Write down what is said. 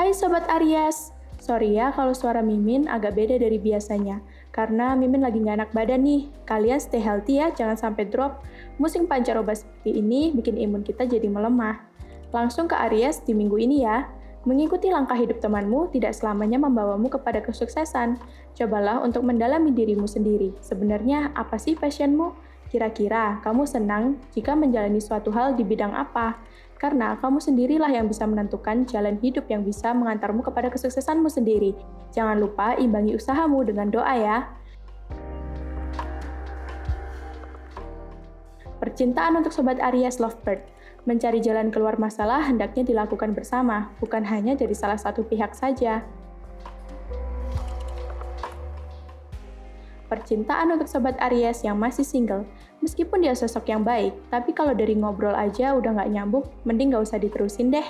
Hai Sobat Aries, sorry ya kalau suara Mimin agak beda dari biasanya. Karena Mimin lagi nggak enak badan nih. Kalian stay healthy ya, jangan sampai drop. Musim pancaroba seperti ini bikin imun kita jadi melemah. Langsung ke Aries di minggu ini ya. Mengikuti langkah hidup temanmu tidak selamanya membawamu kepada kesuksesan. Cobalah untuk mendalami dirimu sendiri. Sebenarnya apa sih passionmu? Kira-kira kamu senang jika menjalani suatu hal di bidang apa? Karena kamu sendirilah yang bisa menentukan jalan hidup yang bisa mengantarmu kepada kesuksesanmu sendiri. Jangan lupa imbangi usahamu dengan doa ya. Percintaan untuk Sobat Aries Lovebird. Mencari jalan keluar masalah hendaknya dilakukan bersama, bukan hanya dari salah satu pihak saja. Percintaan untuk Sobat Aries yang masih single. Meskipun dia sosok yang baik, tapi kalau dari ngobrol aja udah nggak nyambung, mending nggak usah diterusin deh.